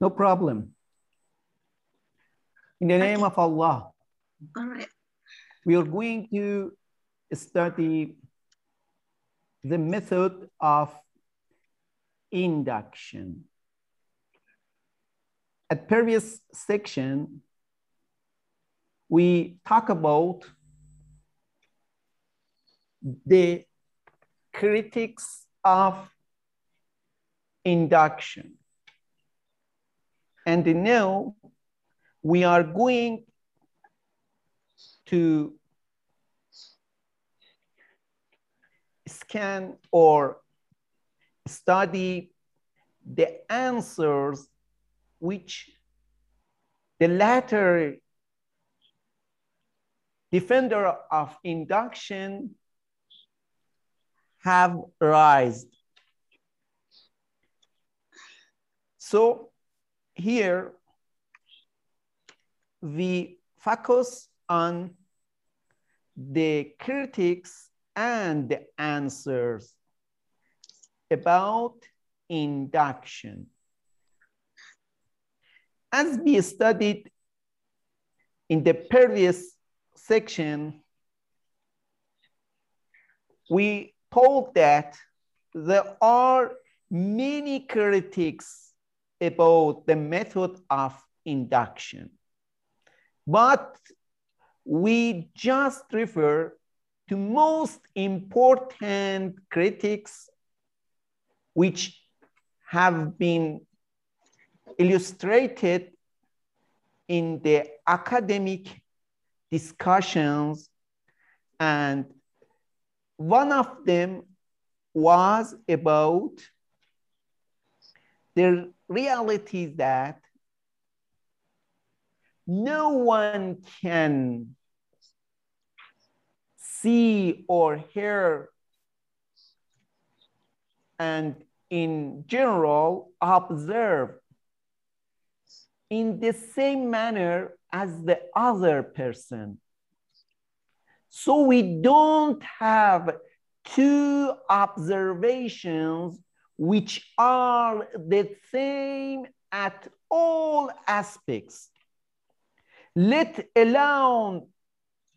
No problem. In the name of Allah, All right. we are going to study the method of induction. At previous section, we talk about the critics of induction. And now we are going to scan or study the answers which the latter defender of induction have raised. So here we focus on the critics and the answers about induction. As we studied in the previous section, we told that there are many critics about the method of induction. But we just refer to most important critics which have been illustrated in the academic discussions and one of them was about the reality is that no one can see or hear and in general observe in the same manner as the other person. So we don't have two observations which are the same at all aspects, let alone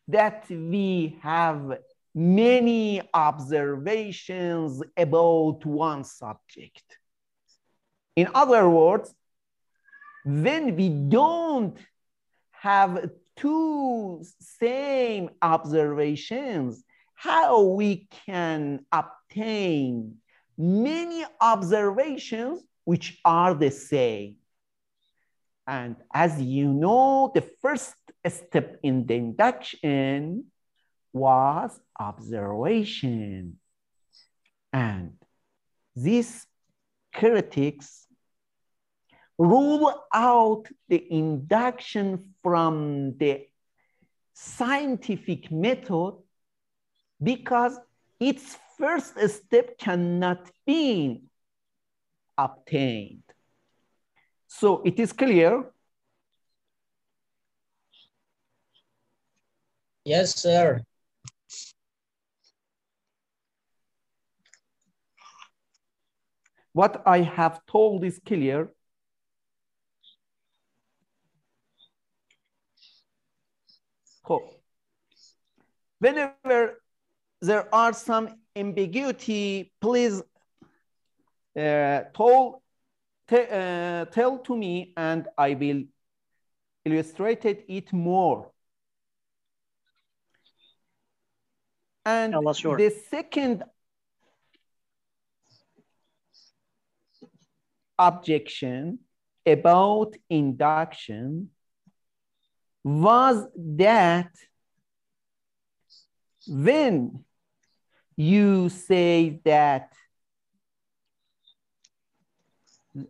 that we have many observations about one subject. In other words, when we don't have two same observations, how we can obtain many observations which are the same. And as you know, the first step in the induction was observation. And these critics rule out the induction from the scientific method because its first step cannot be obtained. So it is clear? Yes, sir. What I have told is clear. Whenever there are some ambiguity, please uh, tell, uh, tell to me and I will illustrate it more. And sure. the second objection about induction was that when you say that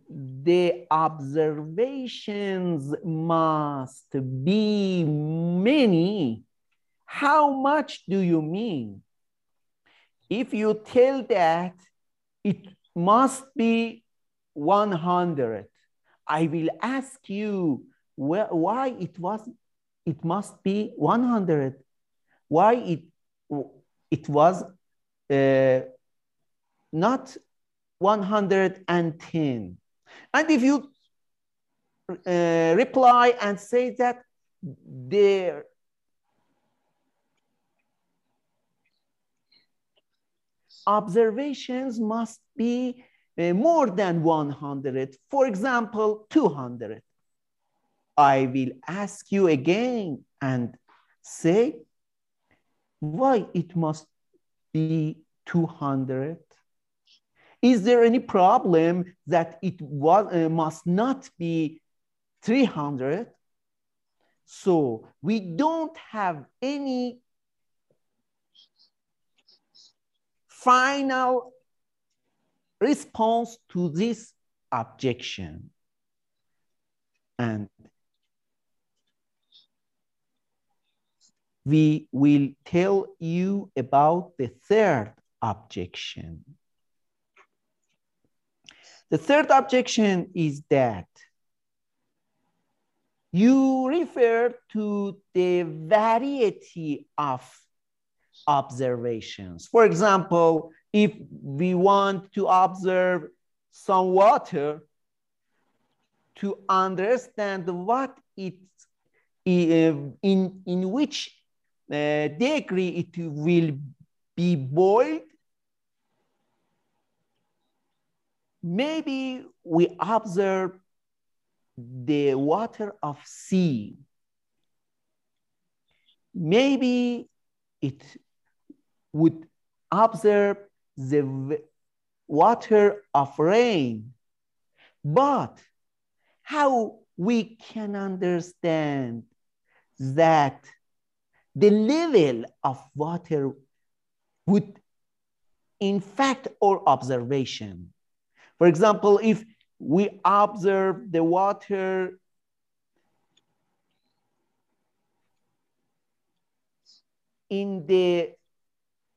the observations must be many, how much do you mean? If you tell that it must be 100, I will ask you wh why it was, it must be 100. Why it, it was not 110. And if you uh, reply and say that their observations must be uh, more than 100. For example, 200. I will ask you again and say why it must be 200. Is there any problem that it was, uh, must not be 300? So we don't have any final response to this objection. And we will tell you about the third objection. The third objection is that you refer to the variety of observations. For example, if we want to observe some water to understand what it uh, in, in which uh, degree it will be boiled, maybe we observe the water of sea. Maybe it would observe the water of rain. But how we can understand that the level of water would in fact or observation. For example, if we observe the water in the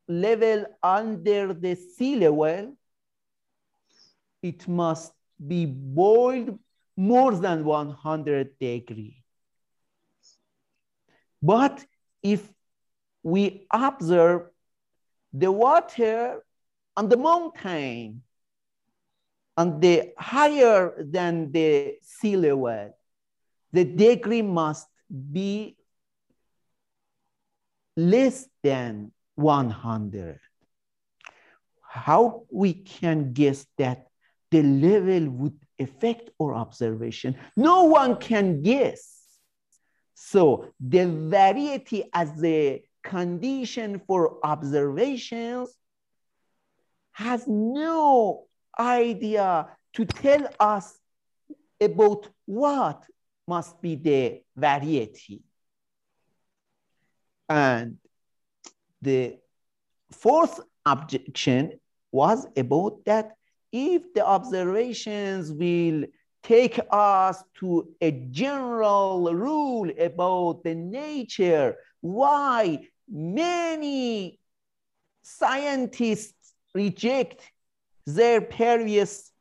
level under the sea level, it must be boiled more than 100 degree. But if we observe the water on the mountain, on the higher than the sea level, the degree must be less than 100. How we can guess that the level would affect our observation? No one can guess. So the variety as the condition for observations has no idea to tell us about what must be the variety. And the fourth objection was about that if the observations will take us to a general rule about the nature, why many scientists reject their previous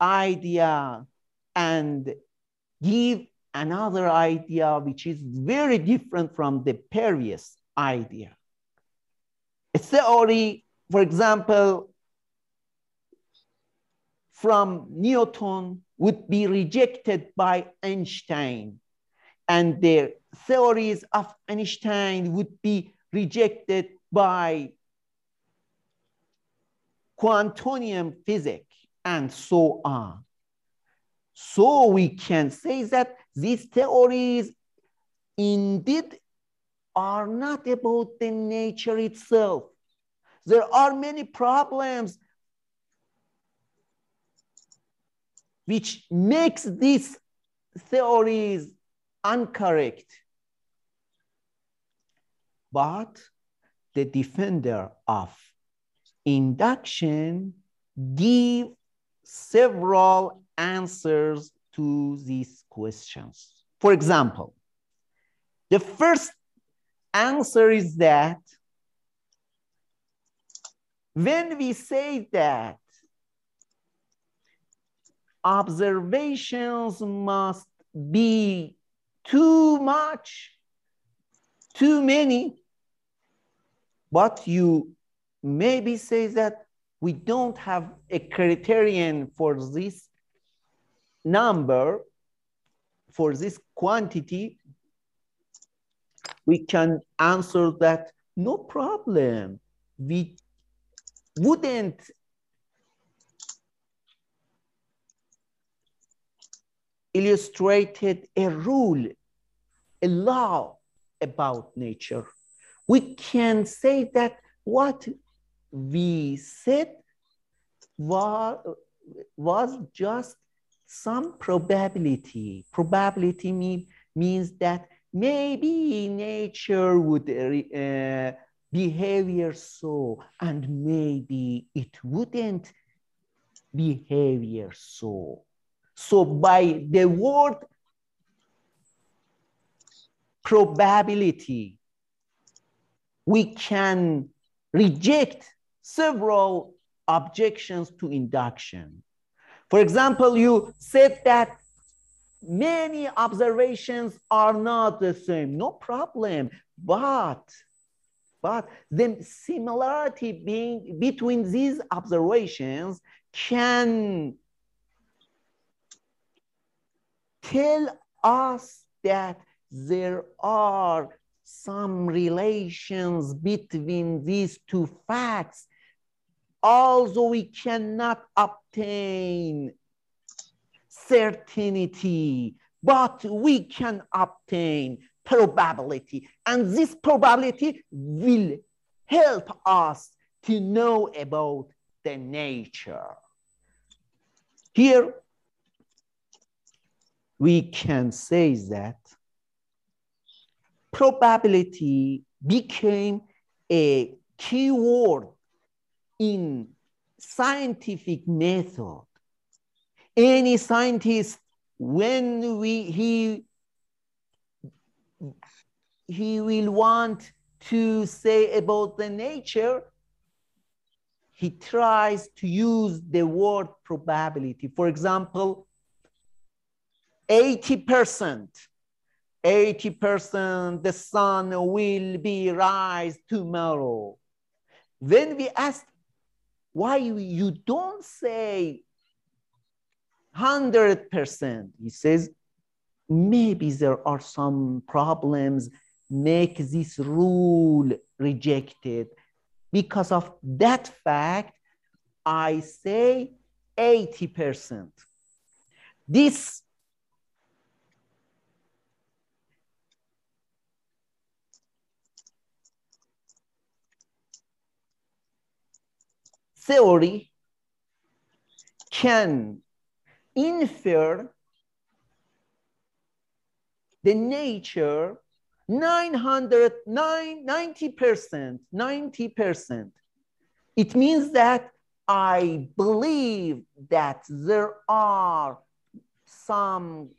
idea and give another idea which is very different from the previous idea. A theory, for example, from Newton would be rejected by Einstein, and the theories of Einstein would be rejected by quantum physics, and so on. So we can say that these theories indeed are not about the nature itself. There are many problems which makes these theories incorrect. But the defender of induction give several answers to these questions. For example, the first answer is that when we say that observations must be too much, too many, but you maybe say that we don't have a criterion for this number. for this quantity, we can answer that no problem. We wouldn't illustrated a rule, a law about nature. We can say that what we said was, was just some probability. Probability mean, means that maybe nature would uh, behavior so, and maybe it wouldn't behavior so. So by the word probability, we can reject several objections to induction. For example, you said that many observations are not the same. No problem. But, but the similarity being between these observations can tell us that there are some relations between these two facts, although we cannot obtain certainty, but we can obtain probability. And this probability will help us to know about the nature. Here, we can say that probability became a key word in scientific method. Any scientist, when we he he will want to say about the nature, he tries to use the word probability. For example, 80%, 80% the sun will be rise tomorrow. Then we ask, why you don't say 100%? He says, maybe there are some problems make this rule rejected. Because of that fact, I say 80%. This theory can infer the nature 900, 90%, 90%. It means that I believe that there are some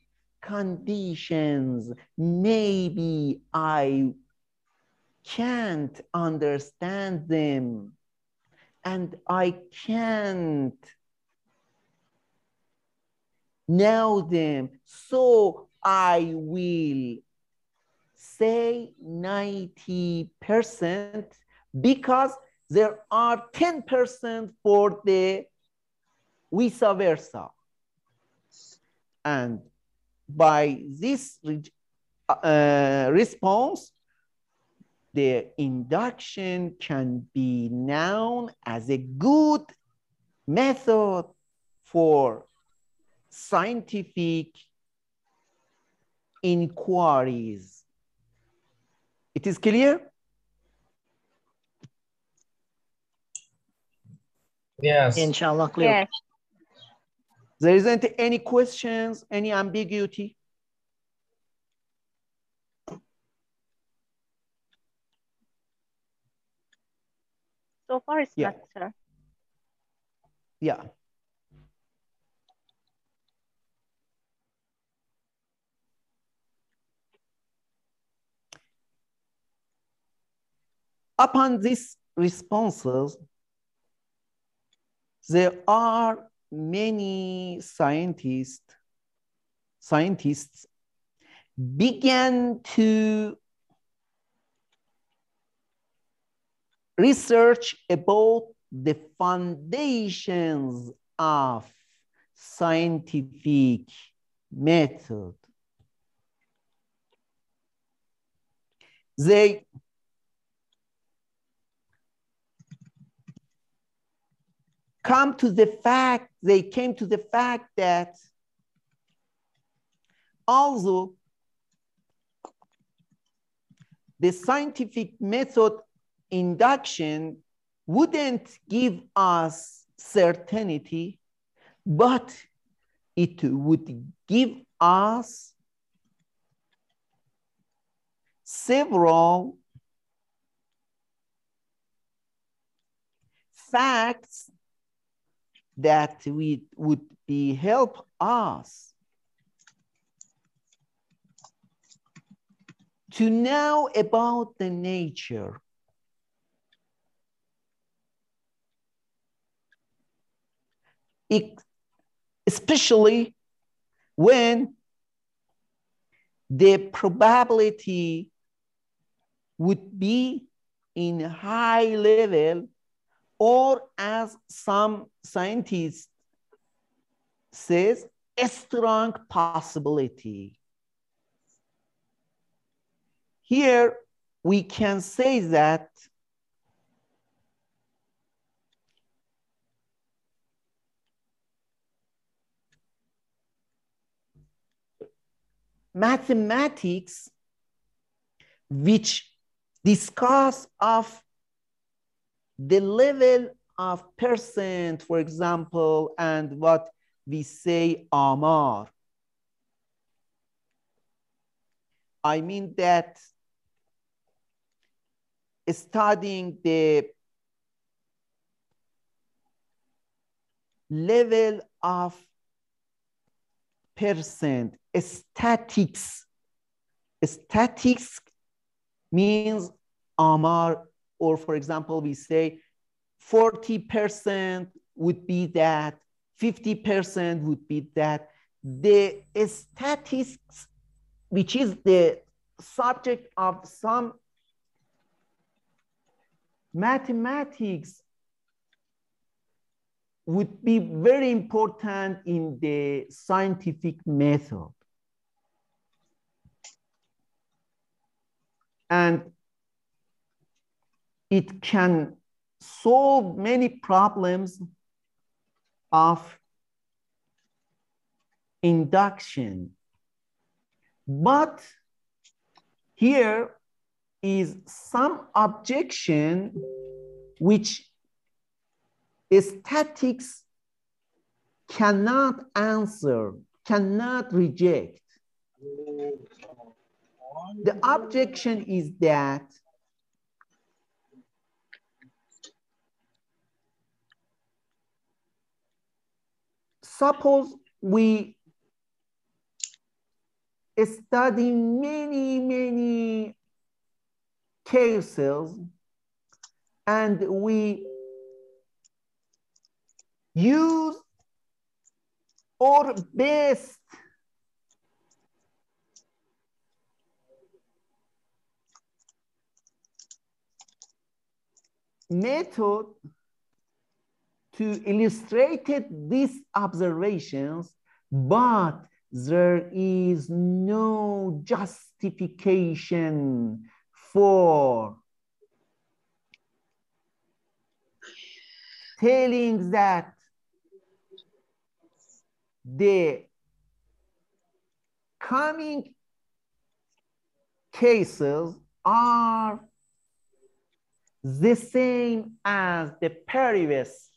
conditions, maybe I can't understand them and I can't know them. So I will say 90% because there are 10% for the vice versa. And by this uh, response, the induction can be known as a good method for scientific inquiries. It is clear? Yes. Inshallah, clear. Yes. There isn't any questions, any ambiguity? So far it's Yeah. not, sir. Yeah. Upon these responses, there are many scientists, scientists began to research about the foundations of scientific method. They come to the fact, they came to the fact that also the scientific method induction wouldn't give us certainty, but it would give us several facts that we would be help us to know about the nature especially when the probability would be in high level or as some scientists says a strong possibility. Here we can say that mathematics which discuss of the level of percent, for example, and what we say amar. I mean that studying the level of percent statics statics means amar or for example we say 40% would be that 50% would be that the statistics which is the subject of some mathematics would be very important in the scientific method. And it can solve many problems of induction. But here is some objection which statics cannot answer, cannot reject. The objection is that suppose we study many, many cases and we use or best method to illustrate these observations, but there is no justification for telling that the coming cases are the same as the previous,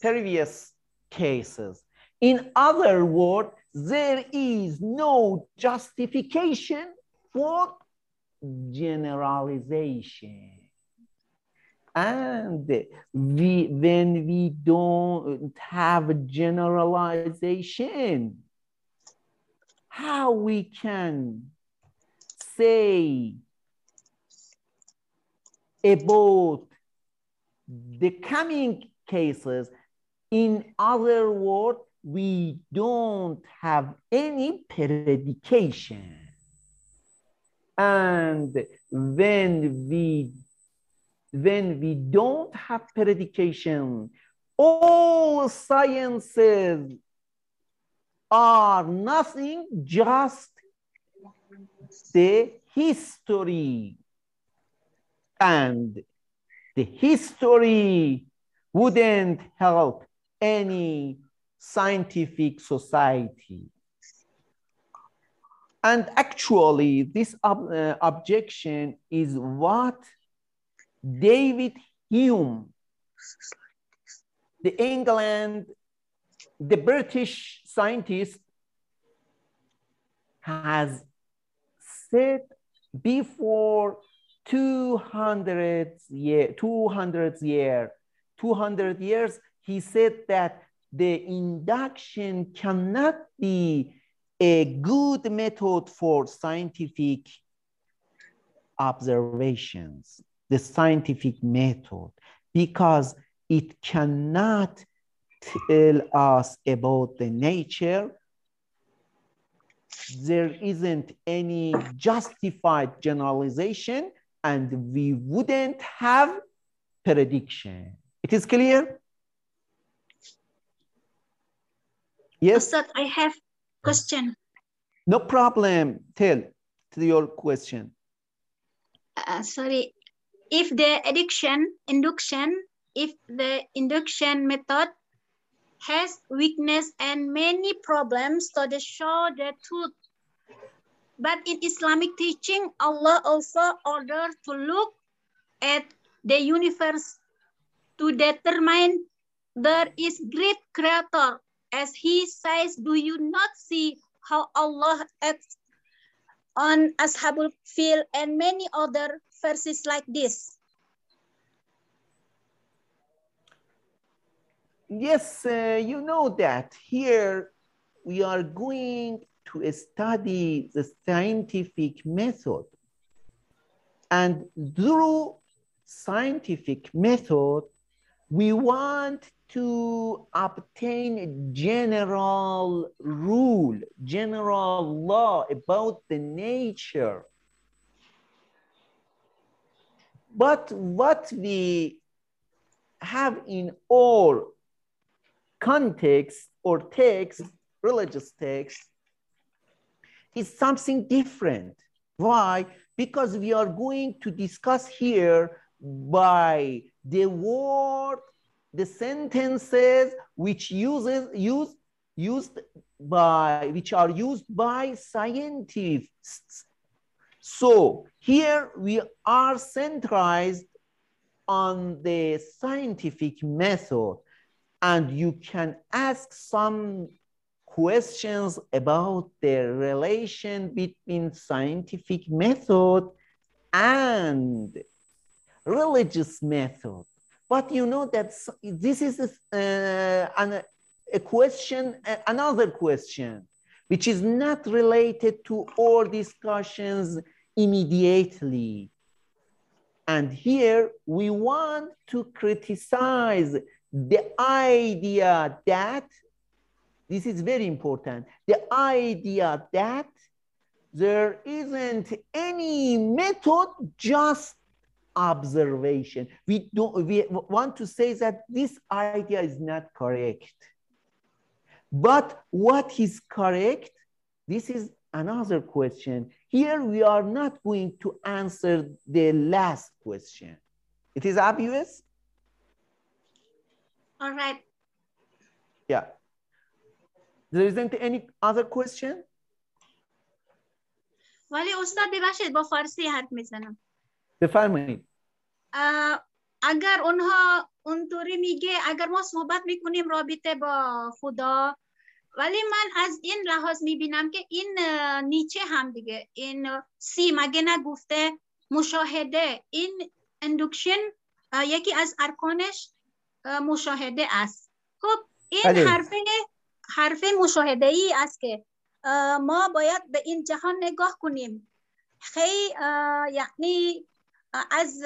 previous cases. In other words, there is no justification for generalization. And we, when we don't have generalization, how we can say about the coming cases. In other words, we don't have any predication. And when we when we don't have predication, all sciences are nothing just the history and the history wouldn't help any scientific society. And actually, this ob uh, objection is what David Hume, the England, the British scientist, has said before 200 year 200 year 200 years he said that the induction cannot be a good method for scientific observations the scientific method because it cannot tell us about the nature. There isn't any justified generalization and we wouldn't have prediction. It is clear? Yes? Ustad, I have question. No problem. Tell to your question. Uh, sorry. If the addiction, induction, if the induction method has weakness and many problems to the show the truth. But in Islamic teaching, Allah also ordered to look at the universe to determine there is great creator. As he says, do you not see how Allah acts on Ashabul Fil and many other verses like this? Yes, uh, you know that here we are going to study the scientific method. And through scientific method, we want to obtain a general rule, general law about the nature. But what we have in all context or text, religious text, is something different. Why? Because we are going to discuss here by the word, the sentences which uses use used by which are used by scientists. So here we are centralized on the scientific method and you can ask some questions about the relation between scientific method and religious method. But you know that this is uh, an, a question, another question, which is not related to all discussions immediately. And here we want to criticize the idea that, this is very important, the idea that there isn't any method, just observation. We don't, we want to say that this idea is not correct. But what is correct? This is another question. Here we are not going to answer the last question. It is obvious? All right. Yeah. There isn't any other question? ولی استاد ببخشید با فارسی حرف می‌زنم. بفرمایید. اگر اونها اونطوری میگه اگر ما صحبت می‌کنیم رابطه با خدا ولی من از این لحاظ می‌بینم که این نیچه هم دیگه. این سی مگه نگفته؟ مشاهده. این اندوکشن یکی از ارکانش مشاهده است. خب این بله. حرف مشاهده ای است که ما باید به این جهان نگاه کنیم. خیلی یعنی از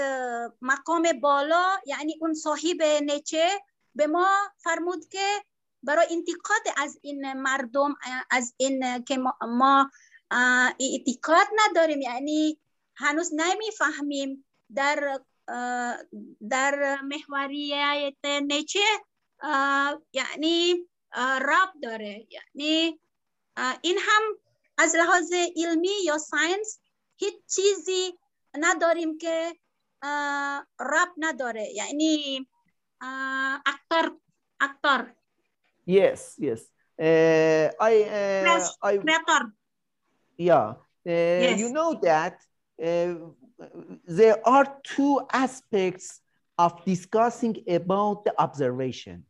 مقام بالا یعنی اون صاحب نچه به ما فرمود که برای انتقاد از این مردم از این که ما اعتقاد نداریم. یعنی هنوز نمی‌فهمیم در در محوریت نیچه یعنی راب داره یعنی این هم از لحاظ علمی یا ساینس هیچ چیزی نداریم که اه راب نداره یعنی اه اکتر اکتر Yes, yes. Uh, I, uh, Yes. I, creator yeah. Uh, You Yes. know that uh, there are two aspects of discussing about the observation.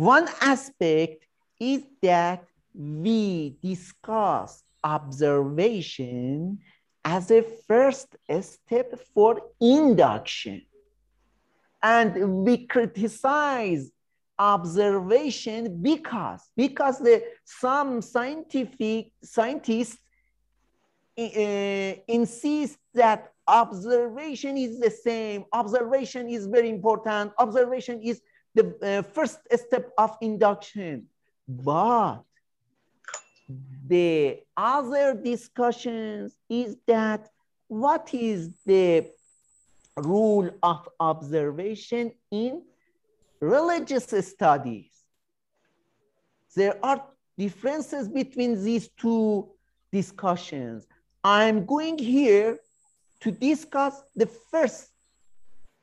One aspect is that we discuss observation as a first step for induction. And we criticize observation because because the some scientific scientists uh, insist that observation is the same observation is very important observation is the uh, first step of induction but the other discussions is that what is the rule of observation in religious studies. There are differences between these two discussions. I'm going here to discuss the first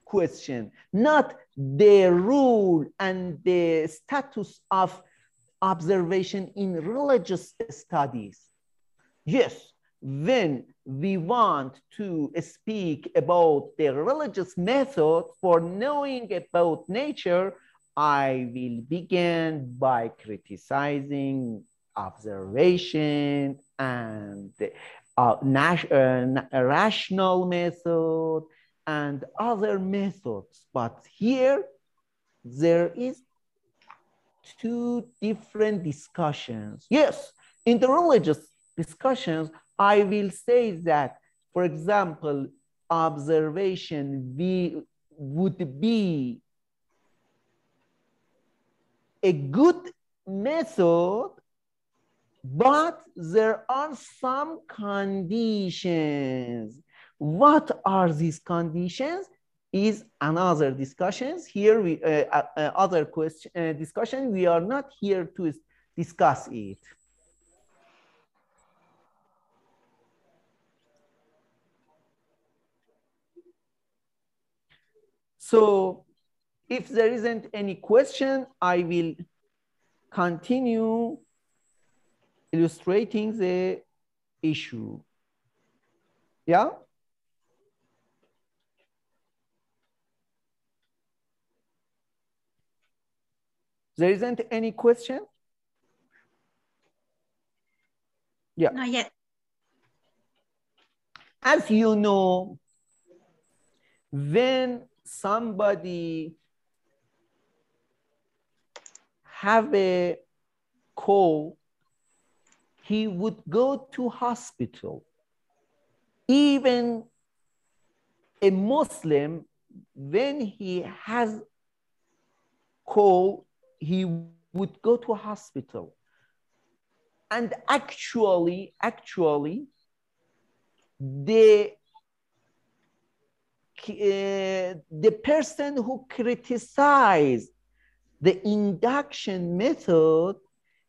question, not the rule and the status of observation in religious studies. Yes, when we want to speak about the religious method for knowing about nature, I will begin by criticizing observation and uh, uh, na- rational method and other methods. But here, there is two different discussions. Yes, in the religious discussions, I will say that, for example, observation be, would be a good method, but there are some conditions. What are these conditions? Is another discussions. Here we uh, uh, uh, other question uh, discussion. We are not here to discuss it. So if there isn't any question, I will continue illustrating the issue. Yeah? There isn't any question? Yeah. not yet As you know, when somebody have a cold, he would go to hospital. Even a Muslim, when he has cold, he would go to a hospital. And actually, actually, the uh, the person who criticized the induction method,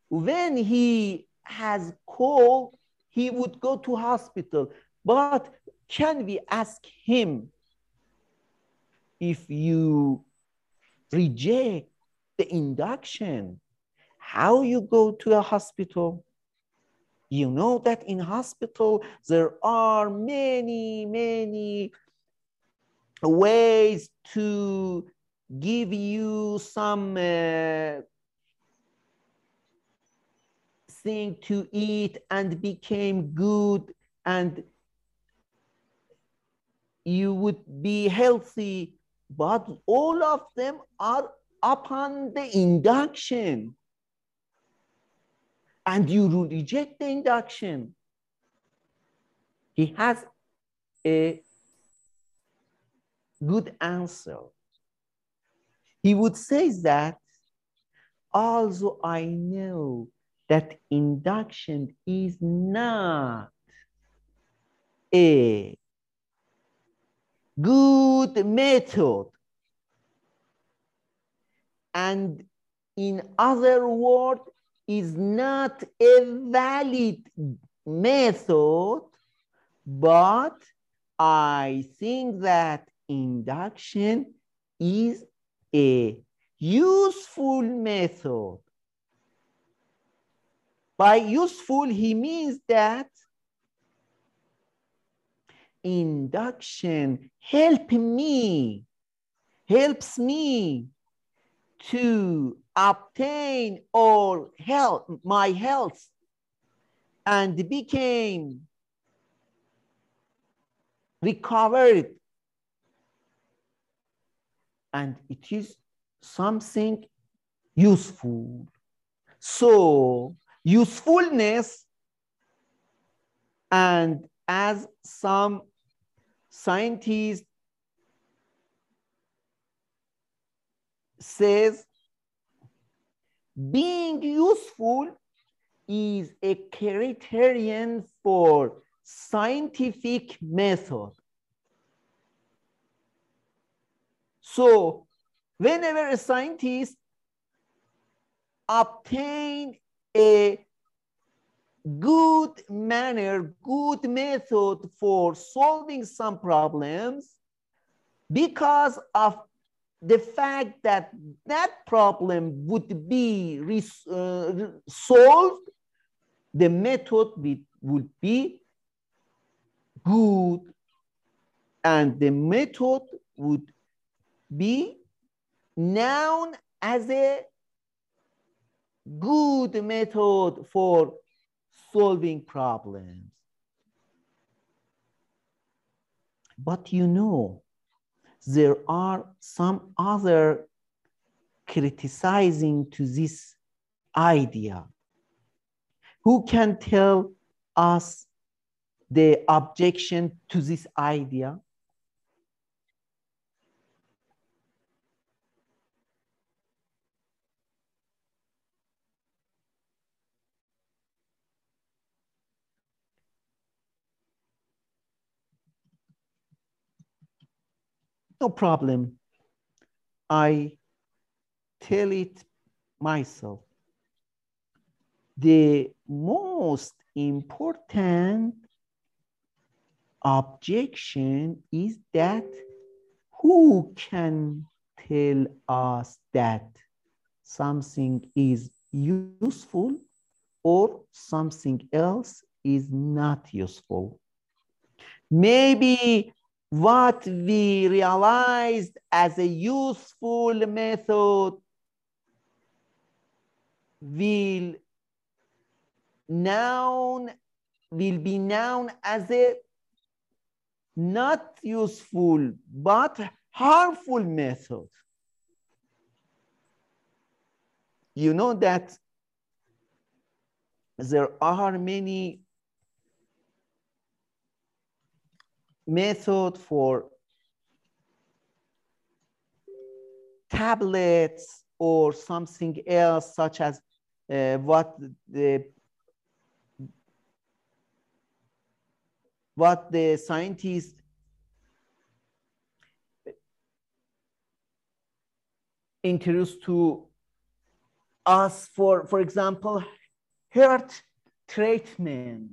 when he has cold, he would go to hospital. But can we ask him if you reject the induction, how you go to a hospital? You know that in hospital, there are many, many ways to give you some uh, thing to eat and became good and you would be healthy but all of them are upon the induction and you reject the induction he has a good answer. He would say that, also I know that induction is not a good method, and in other words, is not a valid method, but I think that induction is a useful method. By useful, he means that induction help me, helps me to obtain or help my health and became recovered. And it is something useful. So usefulness and as some scientists says being useful is a criterion for scientific method. So whenever a scientist obtain a good manner, good method for solving some problems because of the fact that that problem would be uh, solved, the method would be good and the method would be known as a good method for solving problems. But you know, there are some other criticizing to this idea. Who can tell us the objection to this idea? No problem. I tell it myself. The most important objection is that who can tell us that something is useful or something else is not useful? Maybe what we realized as a useful method will known will be known as a not useful but harmful method. You know that there are many method for tablets or something else such as uh, what the what the scientists introduced to us for for example heart treatment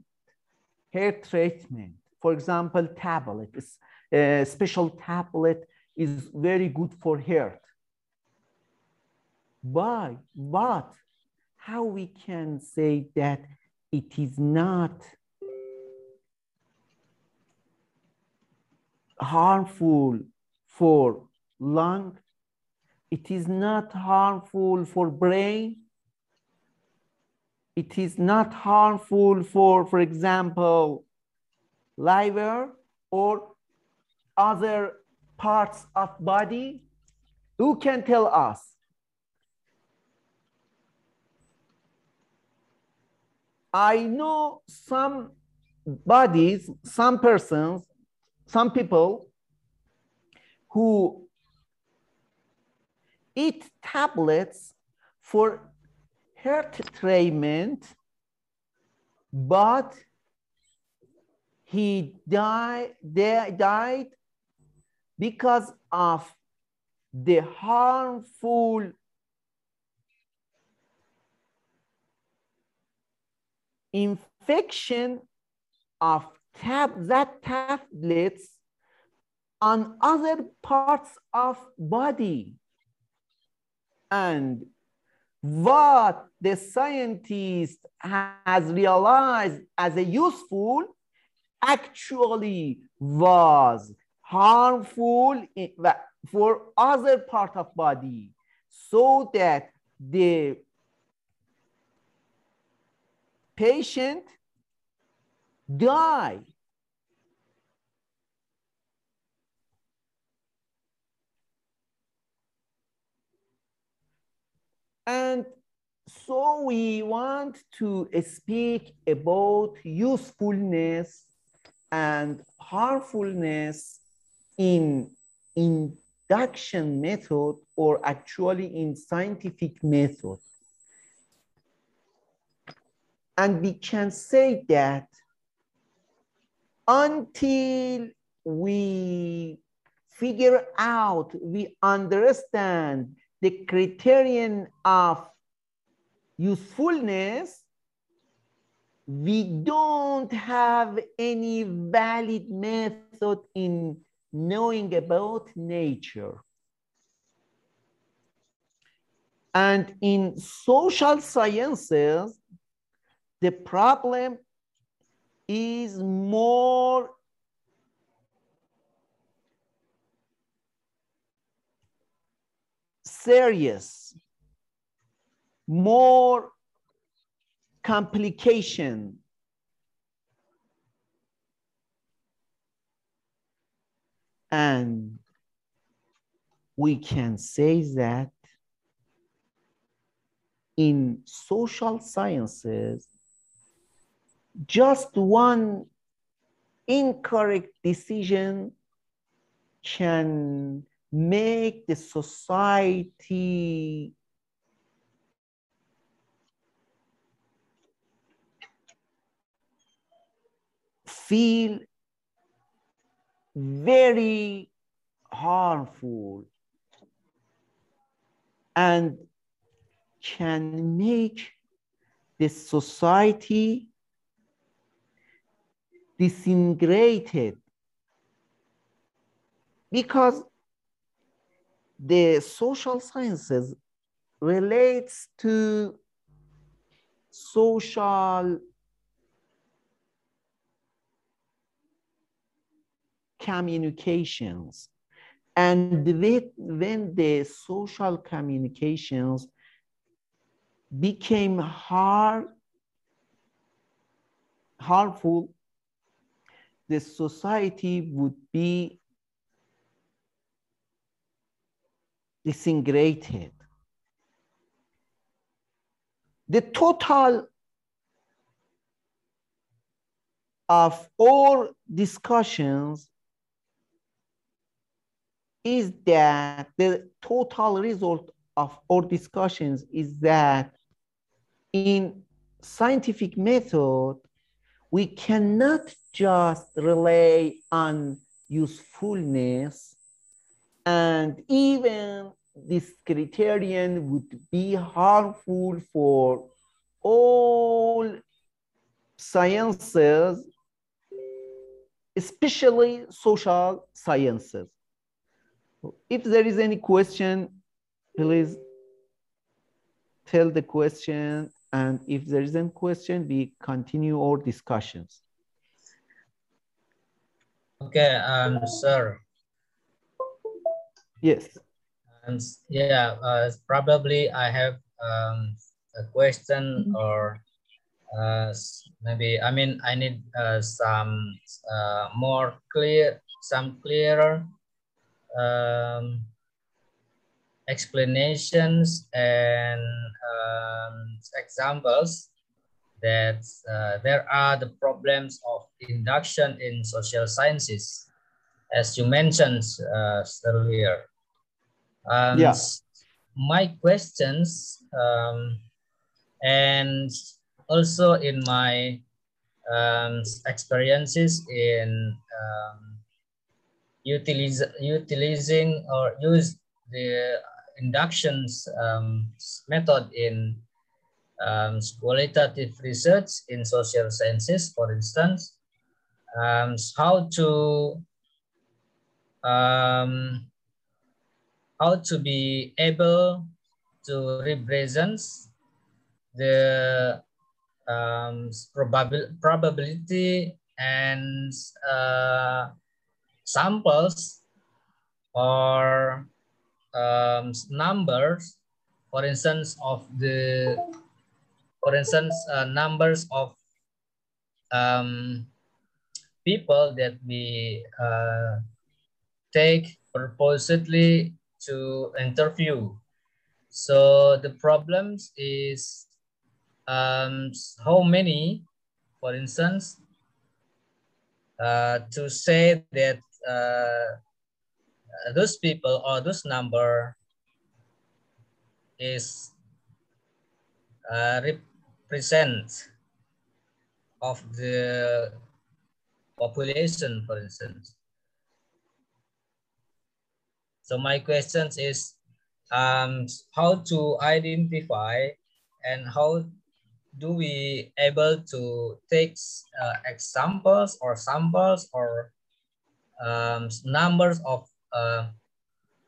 heart treatment for example, tablet, a eh, special tablet is very good for heart. But, but how we can say that it is not harmful for lung, it is not harmful for brain, it is not harmful for, for example, liver or other parts of body? Who can tell us? I know some bodies, some persons, some people who eat tablets for heart treatment, but he died, they died because of the harmful infection of tab that tablets on other parts of body. And what the scientist has realized as a useful actually was harmful for other part of body so that the patient die. And so we want to speak about usefulness and harmfulness in induction method or actually in scientific method. And we can say that until we figure out, we understand the criterion of usefulness, we don't have any valid method in knowing about nature. And in social sciences, the problem is more serious, more complication. And we can say that in social sciences, just one incorrect decision can make the society feel very harmful. And can make the society disintegrated. Because the social sciences relates to social communications. And when the social communications became hard, harmful, the society would be disintegrated. The total of all discussions is that the total result of all discussions is that in scientific method, we cannot just rely on usefulness and even this criterion would be harmful for all sciences, especially social sciences. If there is any question, please tell the question. And if there is any question, we continue our discussions. Okay, um, sir. Yes. And yeah, uh, probably I have um, a question or uh, maybe, I mean, I need uh, some uh, more clear, some clearer um, explanations and um, examples that uh, there are the problems of induction in social sciences, as you mentioned uh, earlier. Um, yeah. My questions um, and also in my um, experiences in um, utilize, utilizing or use the inductions um, method in um, qualitative research in social sciences, for instance, um, how to um, how to be able to represent the um, probabil probability and uh, samples or um, numbers, for instance, of the, for instance, uh, numbers of um, people that we uh, take purposely to interview. So the problems is um, how many, for instance, uh, to say that uh, those people or those number is uh, represent of the population, for instance. So my questions is um, how to identify and how do we able to take uh, examples or samples or um, numbers of uh,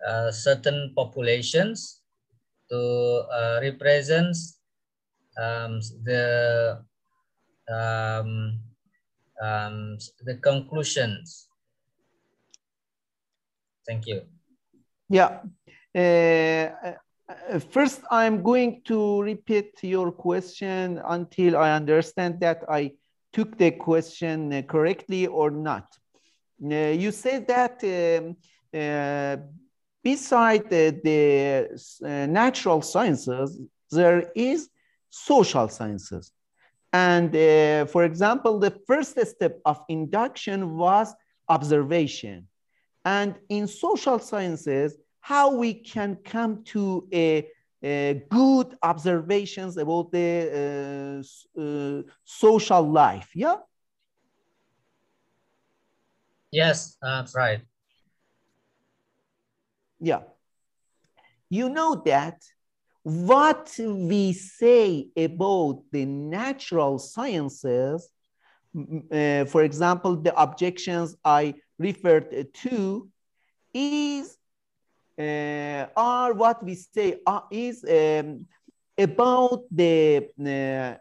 uh, certain populations to uh, represent um, the um, um, the conclusions. Thank you. Yeah. Uh, uh, first, I'm going to repeat your question until I understand that I took the question correctly or not. Uh, you said that um, uh, beside the, the uh, natural sciences, there is social sciences. And for example, the first step of induction was observation. And in social sciences, how we can come to a, a good observations about the uh, uh, social life. Yeah. Yes, that's right. Yeah. You know that what we say about the natural sciences, uh, for example, the objections I referred to, is uh, are what we say uh, is um, about the uh,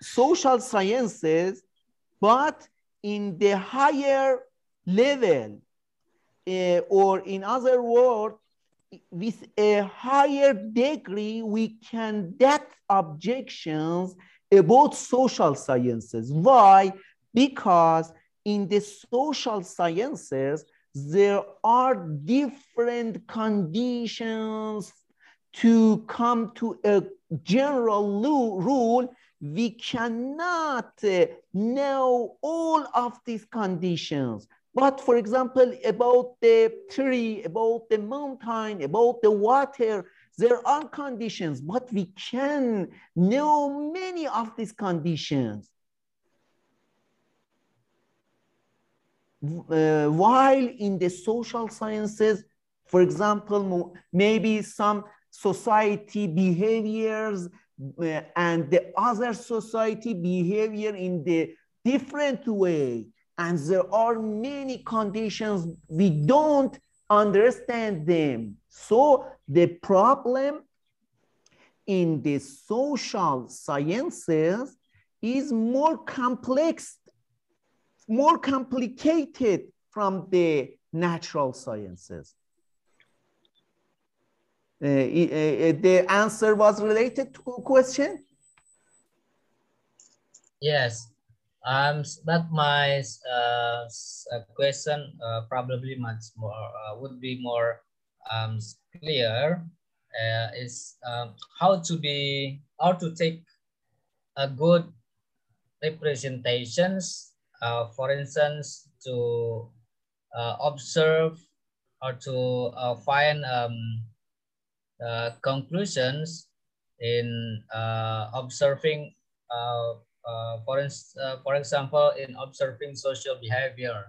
social sciences, but in the higher level, uh, or in other words, with a higher degree, we can get objections about social sciences. Why? Because in the social sciences, there are different conditions to come to a general rule we cannot uh, know all of these conditions. But for example about the tree about the mountain about the water there are conditions but we can know many of these conditions. Uh, while in the social sciences, for example, maybe some society behaviors Uh, and the other society behavior in the different way. And there are many conditions we don't understand them. So the problem in the social sciences is more complex more complicated from the natural sciences. Uh, uh, the answer was related to question? Yes, um, but my uh, question uh, probably much more uh, would be more um, clear uh, is um, how to be how to take a good representations uh, for instance, to uh, observe or to uh, find um, uh, conclusions in uh, observing, uh, for, for example, in observing social behavior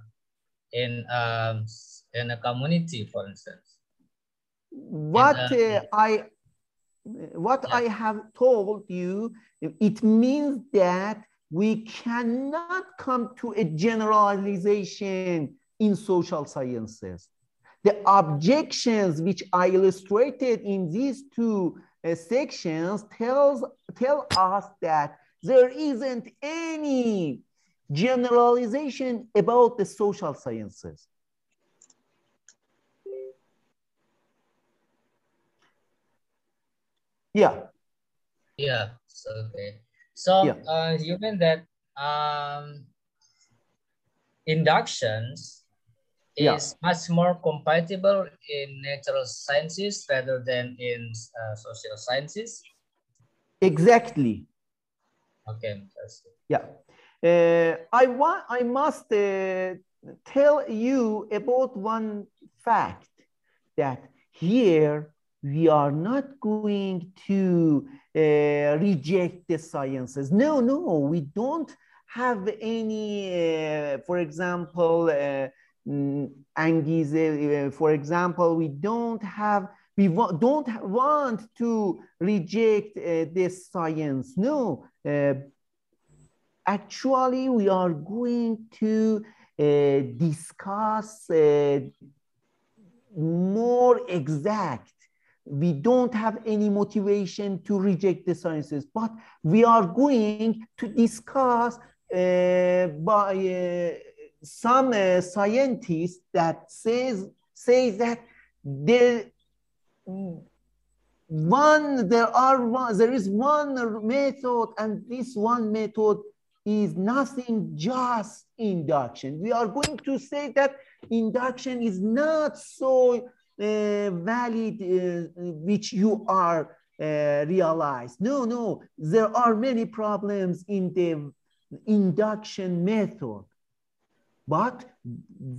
in, um, in a community, for instance. What I what yeah. I have told you, it means that we cannot come to a generalization in social sciences. The objections which I illustrated in these two uh, sections tells, tell us that there isn't any generalization about the social sciences. Yeah. Yeah. So, okay. So Yeah. uh, you mean that um, inductions Yeah. is much more compatible in natural sciences rather than in uh, social sciences? Exactly. Okay. Yeah. Uh, I want. I must uh, tell you about one fact that here we are not going to uh, reject the sciences. No, no, we don't have any. Uh, for example, uh, mm, Angize, uh, for example, we don't have. We don't want to reject uh, this science. No, actually we are going to discuss more exact we don't have any motivation to reject the sciences but we are going to discuss uh, by uh, some uh, scientists that says says that there one there are one there is one method and this one method is nothing just induction. We are going to say that induction is not so uh, valid, uh, which you are uh, realized. No, no, there are many problems in the induction method. But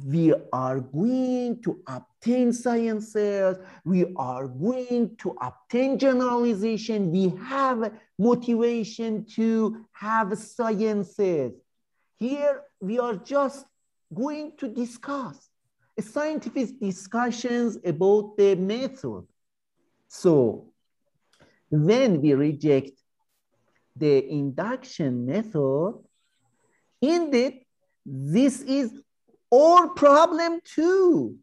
we are going to obtain sciences, we are going to obtain generalization, we have motivation to have sciences. Here we are just going to discuss scientific discussions about the method. So when we reject the induction method, indeed, this is our problem too.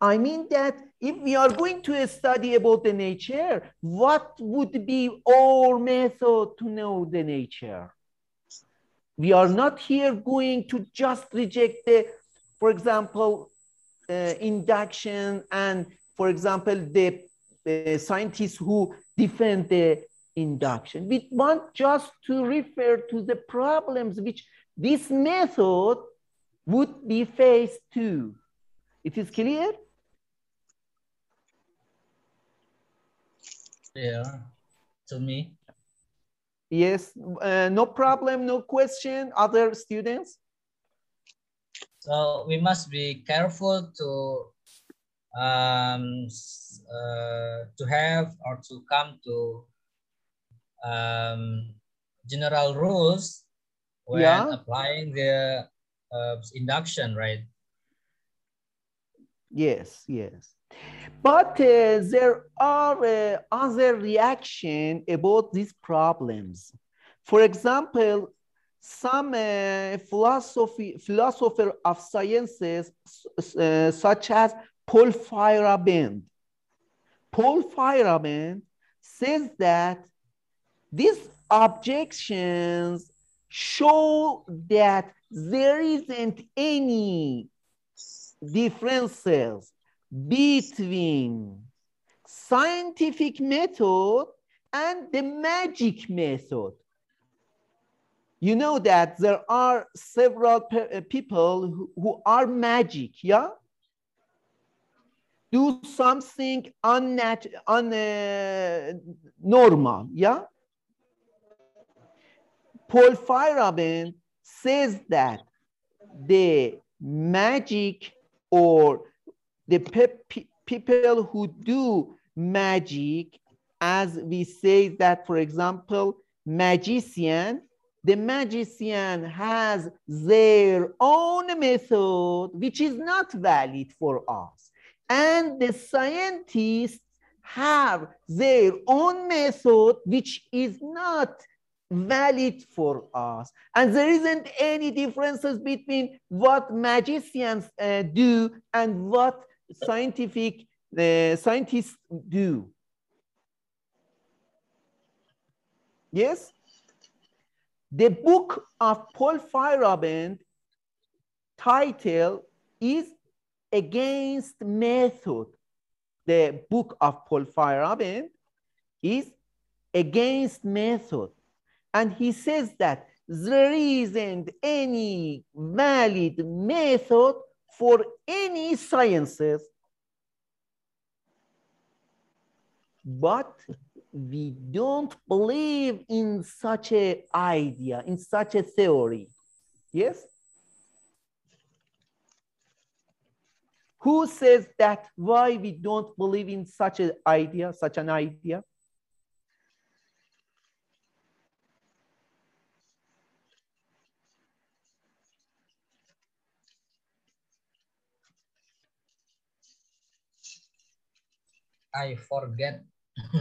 I mean that if we are going to study about the nature, what would be our method to know the nature? We are not here going to just reject the, for example, uh, induction and, for example, the, the scientists who defend the induction. We want just to refer to the problems which this method would be phase two. It is clear? Yeah. To me. Yes, uh, no problem, no question. Other students? So we must be careful to um, uh, to have or to come to um, general rules when Yeah. applying the uh, induction, right? Yes, yes. But uh, there are uh, other reaction about these problems. For example, some uh, philosophy, philosopher of sciences, uh, such as Paul Feyerabend. Paul Feyerabend says that these objections show that there isn't any differences between scientific method and the magic method. You know that there are several uh, people who, who are magic, yeah? Do something unnat un, uh, normal, yeah? Paul Feyerabend says that the magic or the pe- pe- people who do magic, as we say that, for example, magician, the magician has their own method, which is not valid for us. And the scientists have their own method, which is not valid for us. And there isn't any differences between what magicians uh, do and what scientific uh, scientists do. Yes? The book of Paul Feyerabend title is Against Method. The book of Paul Feyerabend is Against Method. And he says that there isn't any valid method for any sciences, but we don't believe in such a idea, in such a theory. Yes? Who says that why we don't believe in such an idea, such an idea? I forget.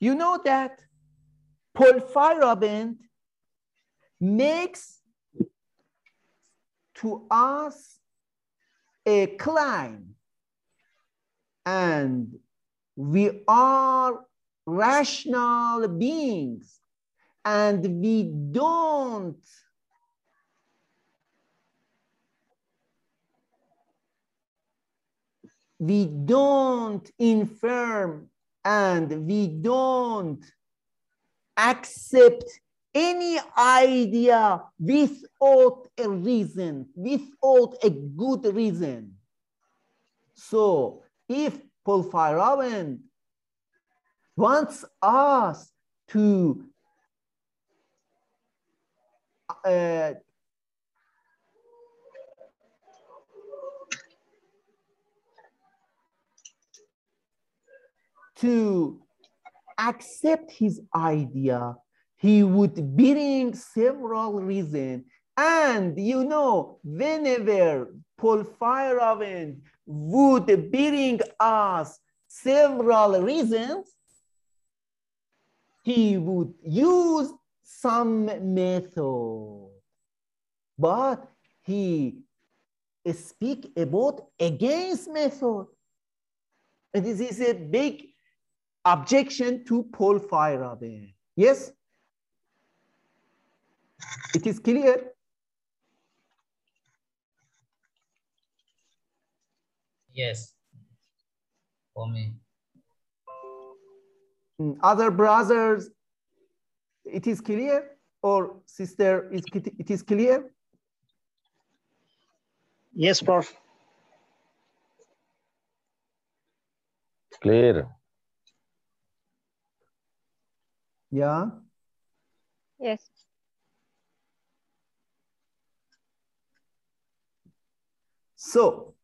you know that Paul makes to us a climb and we are rational beings and we don't we don't infirm and we don't accept any idea without a reason, without a good reason. So if Paul Feyerabend wants us to uh, to accept his idea, he would bring several reasons. And you know, whenever Paul Feyerabend would bring us several reasons, he would use some method. But he speak about against method. And this is a big objection to Paul Feyerabend. Yes? It is clear? Yes, for me. Mm, other brothers, it is clear? Or sister, is it is clear? Yes, Prof. Clear. Yeah. Yes. So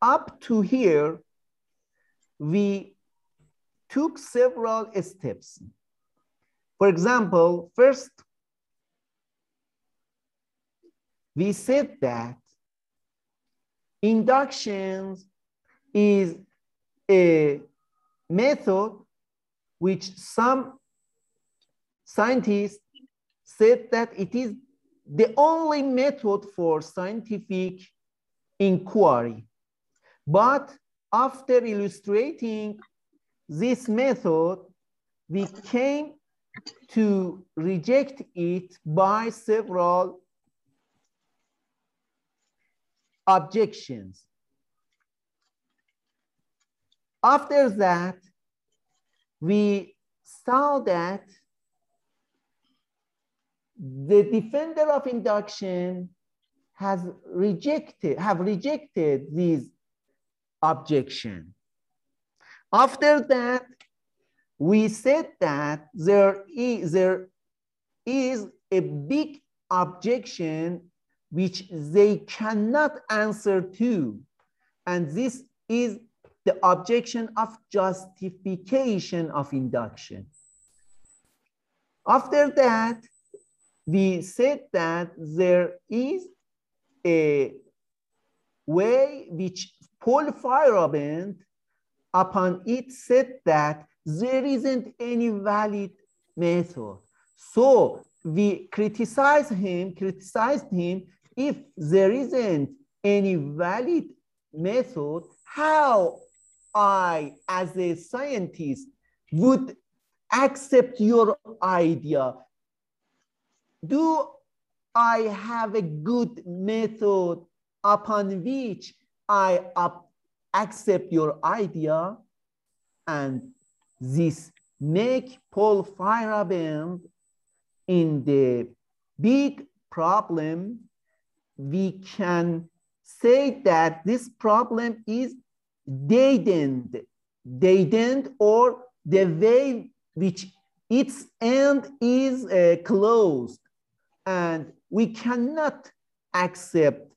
up to here, we took several steps. For example, first, we said that induction is a method which some scientists said that it is the only method for scientific inquiry. But after illustrating this method, we came to reject it by several objections. After that, we saw that the defender of induction has rejected, have rejected this objection. After that, we said that there is, there is a big objection which they cannot answer to. And this is the objection of justification of induction. After that, we said that there is a way which Paul Feyerabend upon it said that there isn't any valid method. So we criticize him, criticized him if there isn't any valid method, how I, as a scientist, would accept your idea? Do I have a good method upon which I accept your idea? And this make Paul Feyerabend in the big problem, we can say that this problem is deadened, deadened or the way which its end is uh, closed. And we cannot accept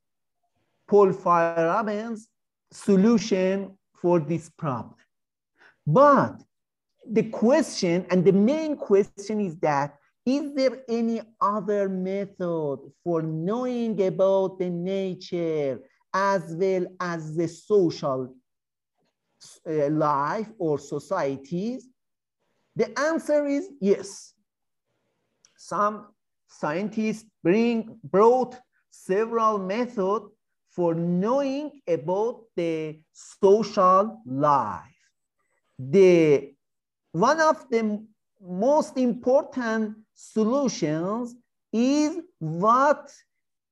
Paul Feyerabend's solution for this problem. But the question and the main question is that is there any other method for knowing about the nature as well as the social uh, life or societies? The answer is yes. Some scientists bring brought several methods for knowing about the social life. The one of the most important solutions is what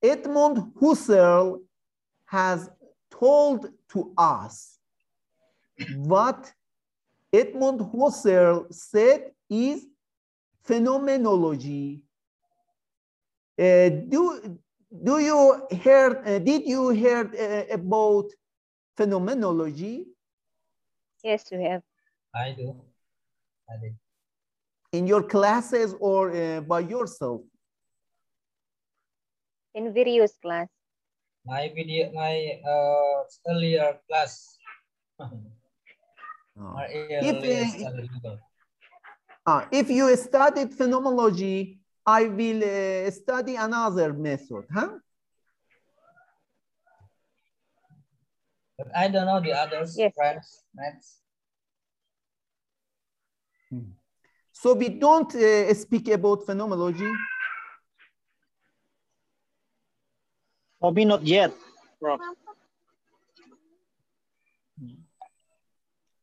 Edmund Husserl has told to us. What Edmund Husserl said is phenomenology. Uh, do, do you hear, uh, did you hear uh, about phenomenology? Yes, we have. I do. I did in your classes or uh, by yourself? In various class. My video, my uh, earlier class. oh. if, uh, uh, if you studied phenomenology, I will uh, study another method, huh? But I don't know the others, yes. friends, maths. Hmm. So we don't uh, speak about phenomenology. Maybe not yet, Prof.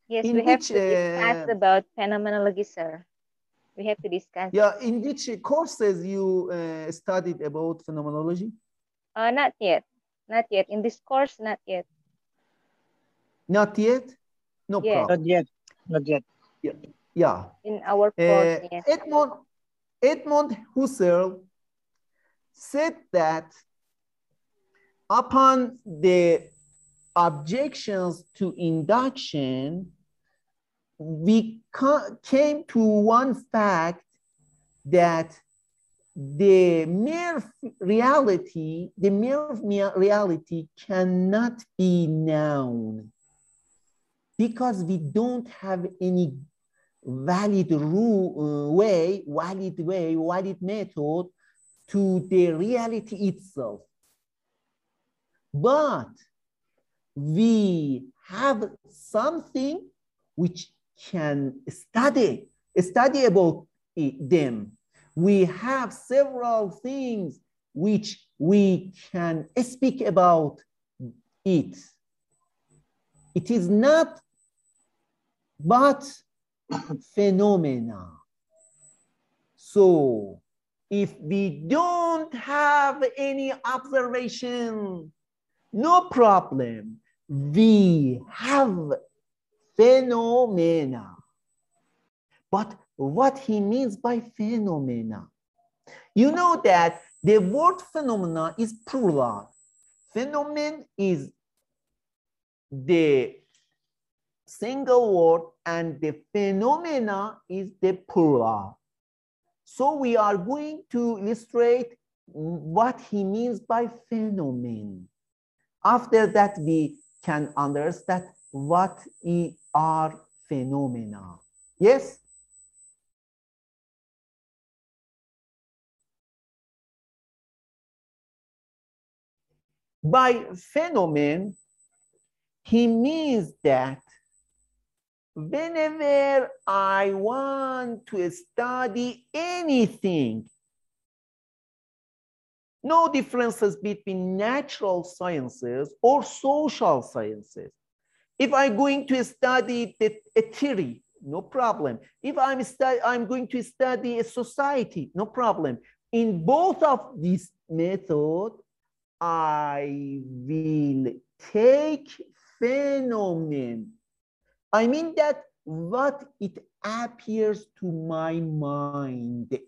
Yes, in we have to discuss uh, about phenomenology, sir. We have to discuss. Yeah, in which courses you uh, studied about phenomenology? Uh, not yet. Not yet. In this course, not yet. Not yet? No yes. problem. Not yet. Not yet. Yeah. Yeah. In our course, uh, yes. Edmund, Edmund Husserl said that upon the objections to induction, we came to one fact that the mere reality, the mere reality cannot be known because we don't have any valid rule, uh, way, valid way, valid method to the reality itself. But we have something which can study, study about it, them. We have several things which we can speak about it. It is not but phenomena. So if we don't have any observation, no problem. We have phenomena. But what he means by phenomena? You know that the word phenomena is plural. Phenomenon is the single word and the phenomena is the plural. So we are going to illustrate what he means by phenomenon. After that, we can understand what are phenomena. Yes? By phenomenon, he means that whenever I want to study anything, no differences between natural sciences or social sciences. If I'm going to study the, a theory, no problem. If I'm, I'm going to study a society, no problem. In both of these methods, I will take phenomenon. I mean that what it appears to my mind.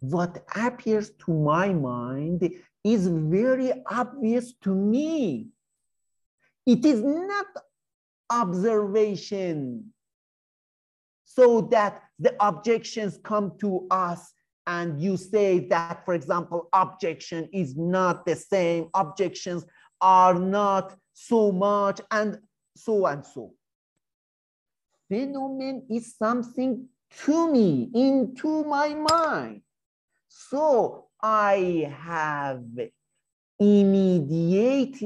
What appears to my mind is very obvious to me. It is not observation so that the objections come to us and you say that, for example, objection is not the same, objections are not so much, and so and so. Phenomenon is something to me, into my mind. So I have immediately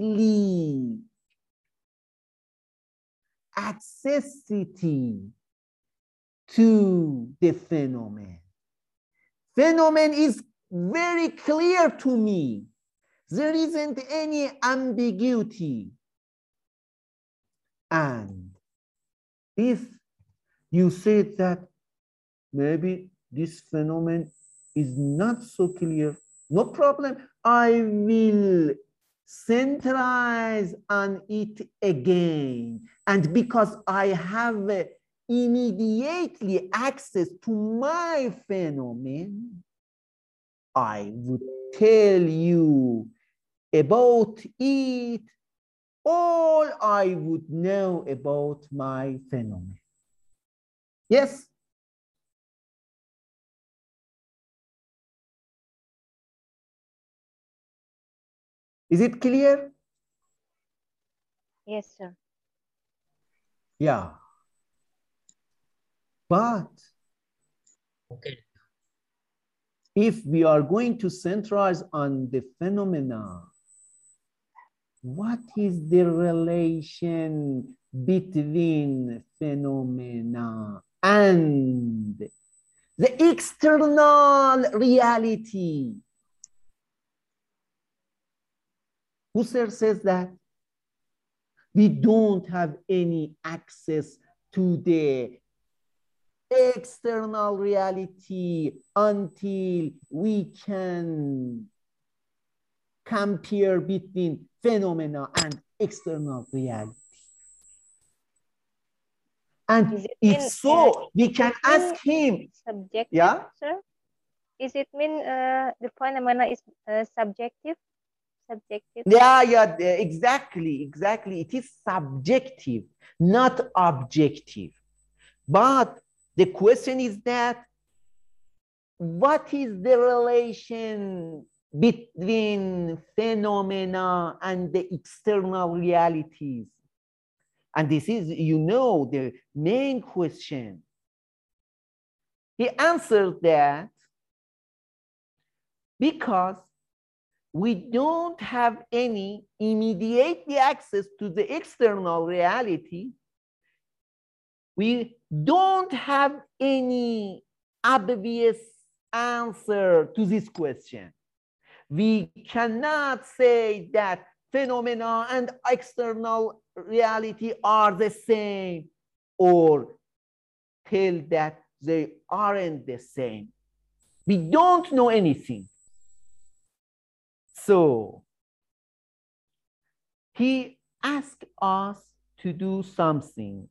accessity to the phenomenon. Phenomenon is very clear to me. There isn't any ambiguity. And if you say that maybe this phenomenon is not so clear, no problem. I will centralize on it again. And because I have immediately access to my phenomenon, I would tell you about it all I would know about my phenomenon. Yes? Is it clear? Yes, sir. Yeah. But okay. if we are going to centralize on the phenomena, what is the relation between phenomena and the external reality? Husserl says that we don't have any access to the external reality until we can compare between phenomena and external reality. And if so, we can ask him. Subjective, yeah? sir? Is it mean uh, the phenomena is uh, subjective? Subjective? Yeah, yeah, exactly, exactly. It is subjective, not objective. But the question is that what is the relation between phenomena and the external realities? And this is, you know, the main question. He answered that because we don't have any immediate access to the external reality, we don't have any obvious answer to this question. We cannot say that phenomena and external reality are the same or tell that they aren't the same. We don't know anything. So he asked us to do something.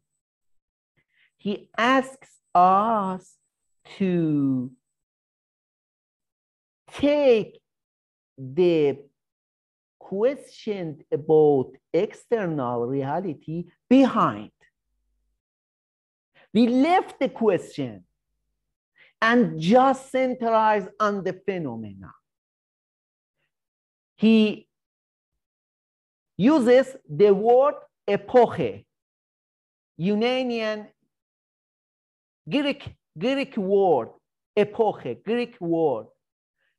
He asks us to take the question about external reality behind. We left the question and just centralized on the phenomena. He uses the word epoche, Unanian Greek, Greek word, epoche, Greek word.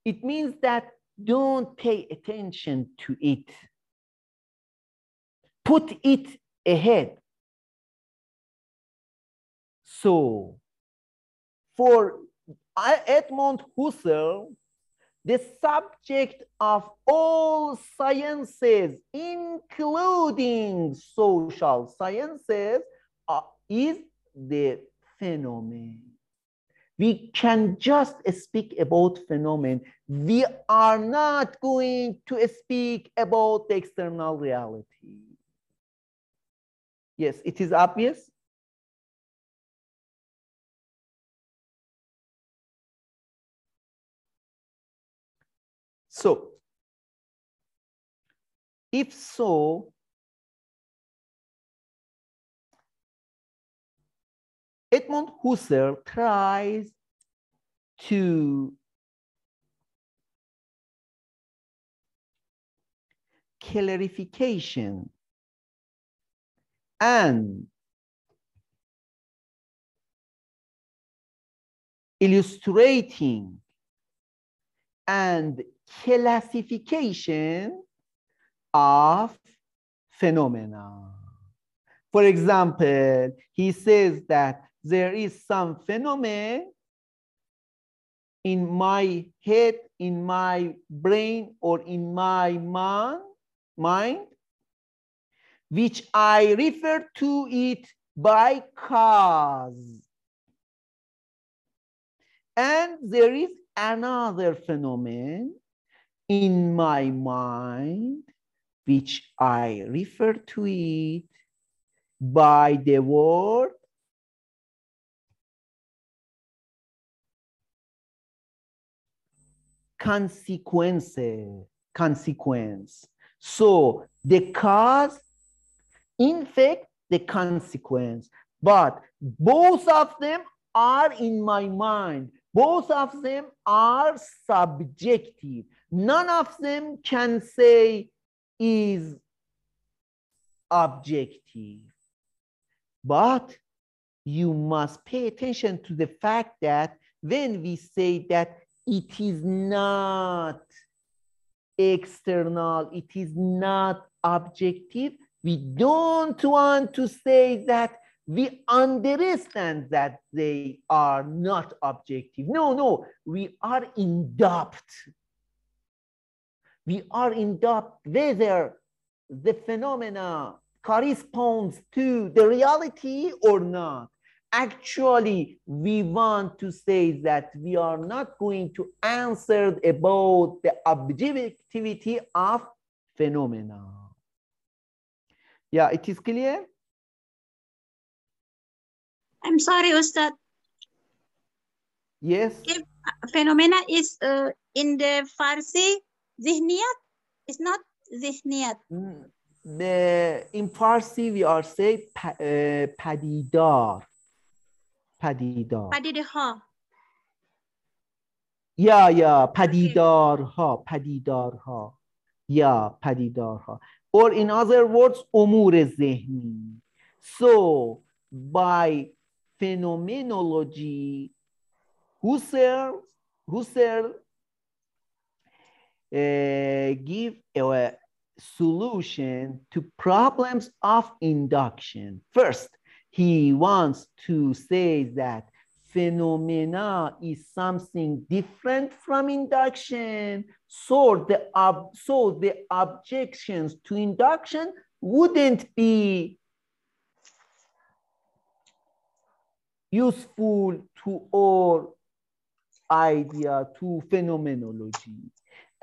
It means that don't pay attention to it. Put it ahead. So for Edmund Husserl, the subject of all sciences, including social sciences, uh, is the phenomenon. We can just speak about phenomenon. We are not going to speak about the external reality. Yes, it is obvious. So, if so, Edmund Husserl tries to clarification and illustrating and classification of phenomena. For example, he says that there is some phenomenon in my head, in my brain, or in my man, mind, which I refer to it by cause. And there is another phenomenon in my mind, which I refer to it by the word consequence, consequence. So the cause, in fact, the consequence. But both of them are in my mind. Both of them are subjective. None of them can say is objective. But you must pay attention to the fact that when we say that it is not external, it is not objective, we don't want to say that we understand that they are not objective. No, no, we are in doubt. We are in doubt whether the phenomena corresponds to the reality or not. Actually, we want to say that we are not going to answer about the objectivity of phenomena. Yeah, it is clear? I'm sorry, Ustad. Yes. If phenomena is uh, in the Farsi, zihniyat is not zihniyat. Mm, The, in Farsi, we are say uh, padidar. Yeah, yeah, padidar ha, padidar ha. Yeah, padidar ha. Or in other words, umur zehni. So, by phenomenology, Husserl, Husserl uh, give a solution to problems of induction. First, he wants to say that phenomena is something different from induction. So the, so the objections to induction wouldn't be useful to our idea, to phenomenology.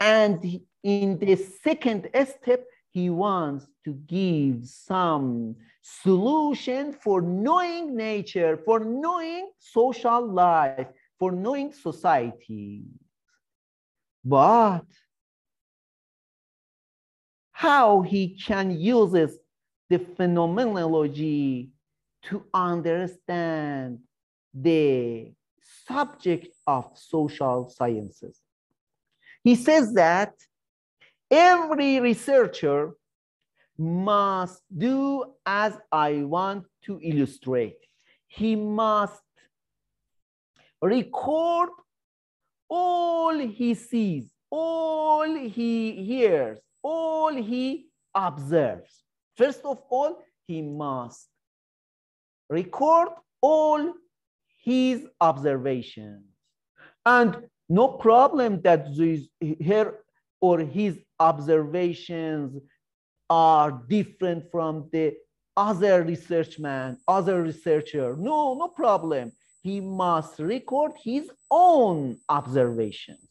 And in the second step, he wants to give some solution for knowing nature, for knowing social life, for knowing society. But how he can use the phenomenology to understand the subject of social sciences. He says that every researcher must do as I want to illustrate. He must record all he sees all he hears, all he observes. First of all, he must record all his observations. And no problem that these, her or his observations are different from the other researchman, other researcher. No, no problem. He must record his own observations.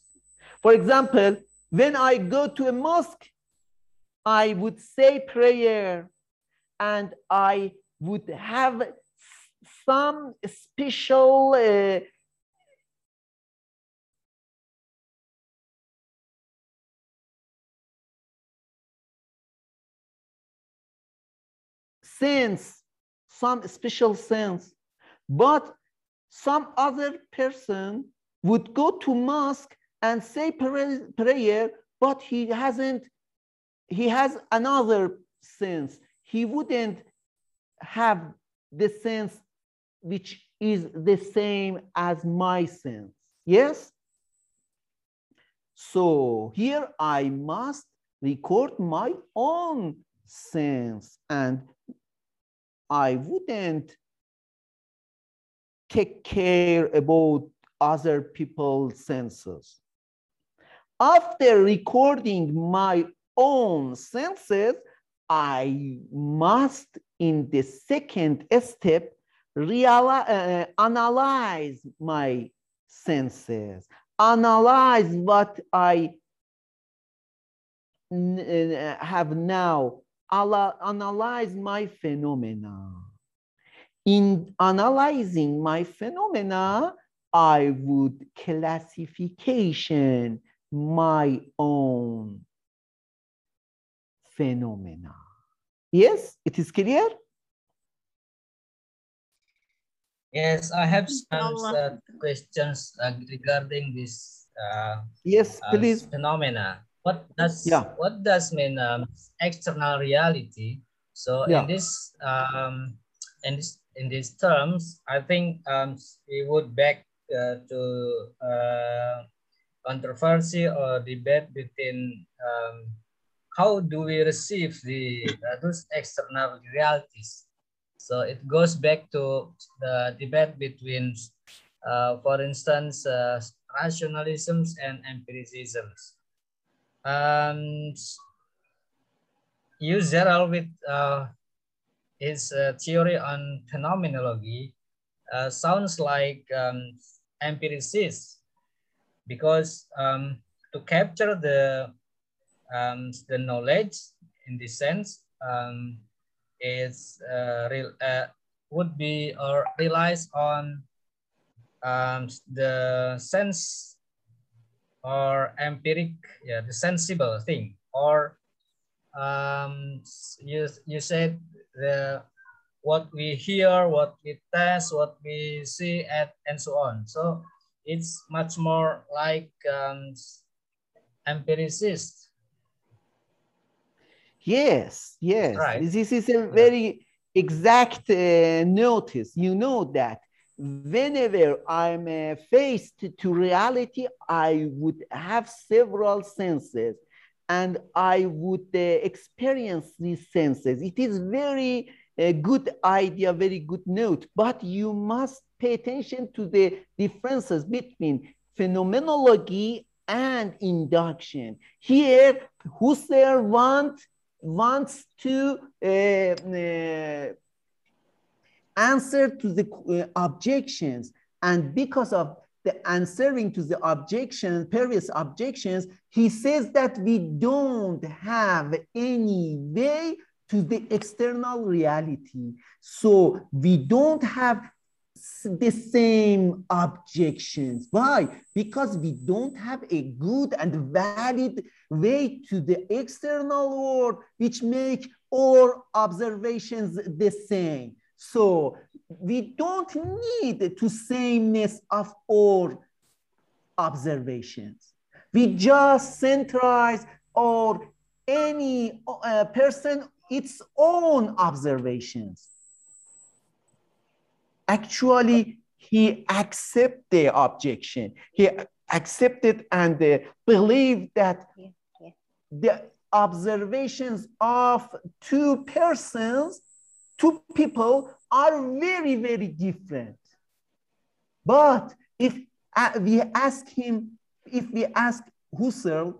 For example, when I go to a mosque, I would say prayer and I would have some special uh, sense, some special sense. But some other person would go to mosque and say prayer, but he hasn't, he has another sense. He wouldn't have the sense which is the same as my sense. Yes? So here I must record my own sense and I wouldn't take care about other people's senses. After recording my own senses, I must, in the second step, realize, uh, analyze my senses, analyze what I uh, have now analyze my phenomena. In analyzing my phenomena, I would classification my own phenomena. Yes, it is clear? Yes, I have some uh, questions uh, regarding this. Uh, yes, please. Phenomena what does yeah. what does mean um, external reality so yeah. in this um in this in these terms i think um we would back uh, to uh, controversy or debate between um, how do we receive the uh, those external realities so it goes back to the debate between uh, for instance uh, rationalisms and empiricisms um, Husserl with uh, his uh, theory on phenomenology uh, sounds like um, empiricist because um, to capture the um, the knowledge in this sense um, is uh, real, uh, would be or relies on um, the sense or empiric, yeah, the sensible thing, or um, you you said the what we hear, what we test, what we see, at and so on. So it's much more like um, empiricist. Yes, yes. Right. This is a very exact uh, notice. You know that whenever I'm uh, faced to reality, I would have several senses and I would uh, experience these senses. It is very uh, good idea, very good note, but you must pay attention to the differences between phenomenology and induction. Here, Husserl want, wants to uh, uh, answer to the uh, objections. And because of the answering to the objection, previous objections, he says that we don't have any way to the external reality. So we don't have the same objections. Why? Because we don't have a good and valid way to the external world, which make all observations the same. So we don't need to sameness of all observations. We just centralize or any uh, person its own observations. Actually, he accept the objection. He accepted and uh, believed that Yeah, yeah. the observations of two persons, two people are very, very different. But if uh, we ask him, if we ask Husserl,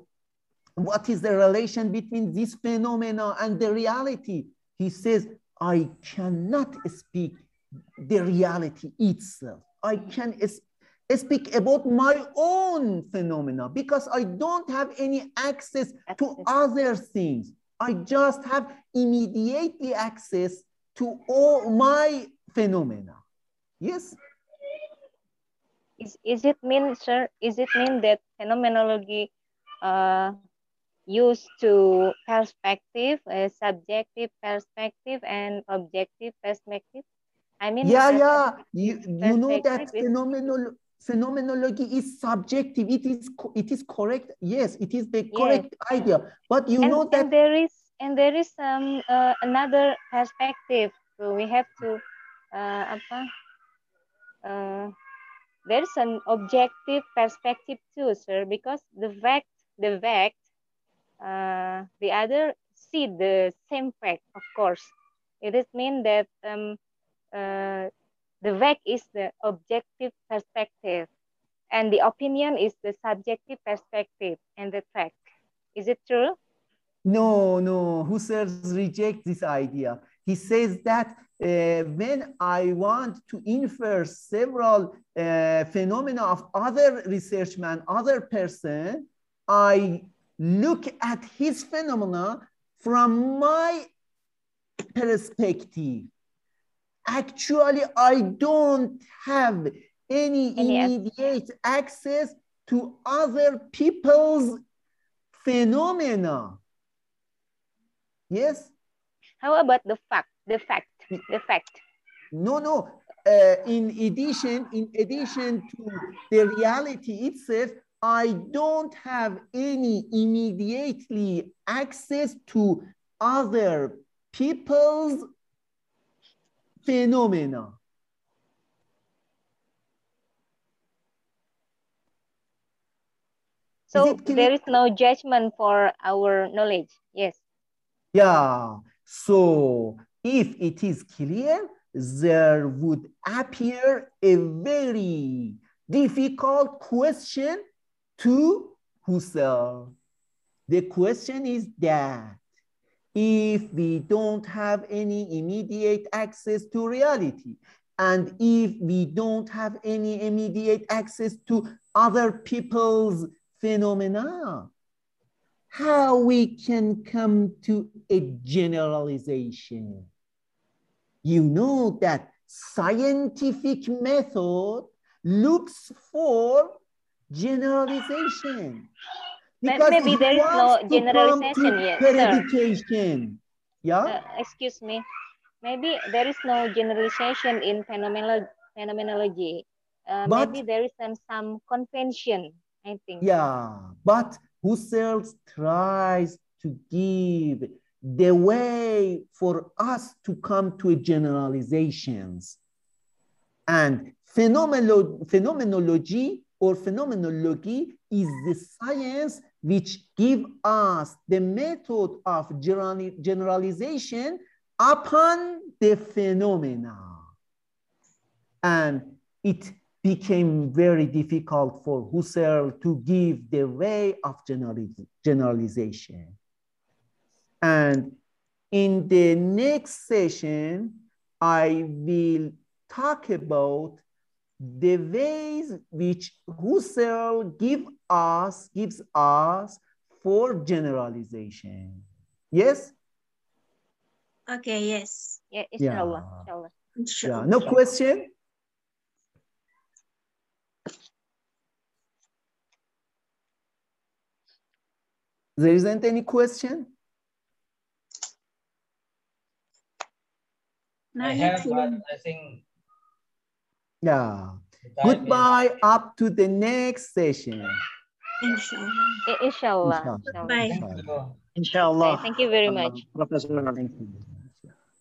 what is the relation between this phenomena and the reality? He says, I cannot speak the reality itself. I can speak about my own phenomena because I don't have any access to other things. I just have immediately access to all my phenomena. Yes? Is, is it mean, sir, is it mean that phenomenology uh, used to perspective, uh, subjective perspective and objective perspective? I mean, yeah, yeah. You, you know that phenomenal, phenomenology is subjective. It is it is correct. Yes, it is the correct idea. But you and, know that there is and there is some uh, another perspective. So we have to uh, apa? Uh, there's an objective perspective too, sir, because the fact the fact uh, the other see the same fact, of course. It is mean that um, uh, the fact is the objective perspective, and the opinion is the subjective perspective and the fact. Is it true? No, no, Husserl rejects this idea. He says that uh, when I want to infer several uh, phenomena of other researchman, other person, I look at his phenomena from my perspective. Actually, I don't have any Any immediate access to other people's phenomena. Yes? How about the fact? The fact. The fact. No, no. Uh, in addition, in addition to the reality itself, I don't have any immediately access to other people's phenomena. So there is no judgment for our knowledge. Yes. Yeah. So if it is clear, there would appear a very difficult question to Husserl. The question is that if we don't have any immediate access to reality, and if we don't have any immediate access to other people's phenomena, how we can come to a generalization. You know that scientific method looks for generalization. Because maybe there is no wants to come generalization yet, sir. Yeah? Uh, excuse me. Maybe there is no generalization in phenomenolo- phenomenology. Uh, But- maybe there is some, some convention, I think. Yeah, but Husserl tries to give the way for us to come to generalizations. And phenomenolo- phenomenology or phenomenology is the science which give us the method of generali- generalization upon the phenomena. And it became very difficult for Husserl to give the way of generali- generalization. And in the next session, I will talk about the ways which Husserl give us, gives us for generalization. Yes? Okay, yes. Yeah, inshallah. Yeah. inshallah. Yeah. No question? There isn't any question? I have, feel- but I think Yeah. the is- Goodbye up to the next session. Inshallah. Inshallah. Inshallah. inshallah. Bye. Thank Inshallah. you. Okay, thank you very uh, much. Professor. Thank you.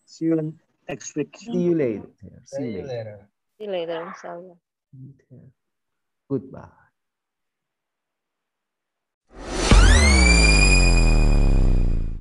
See you next week. See you later. See See you you later. later. See you later, inshallah. Goodbye.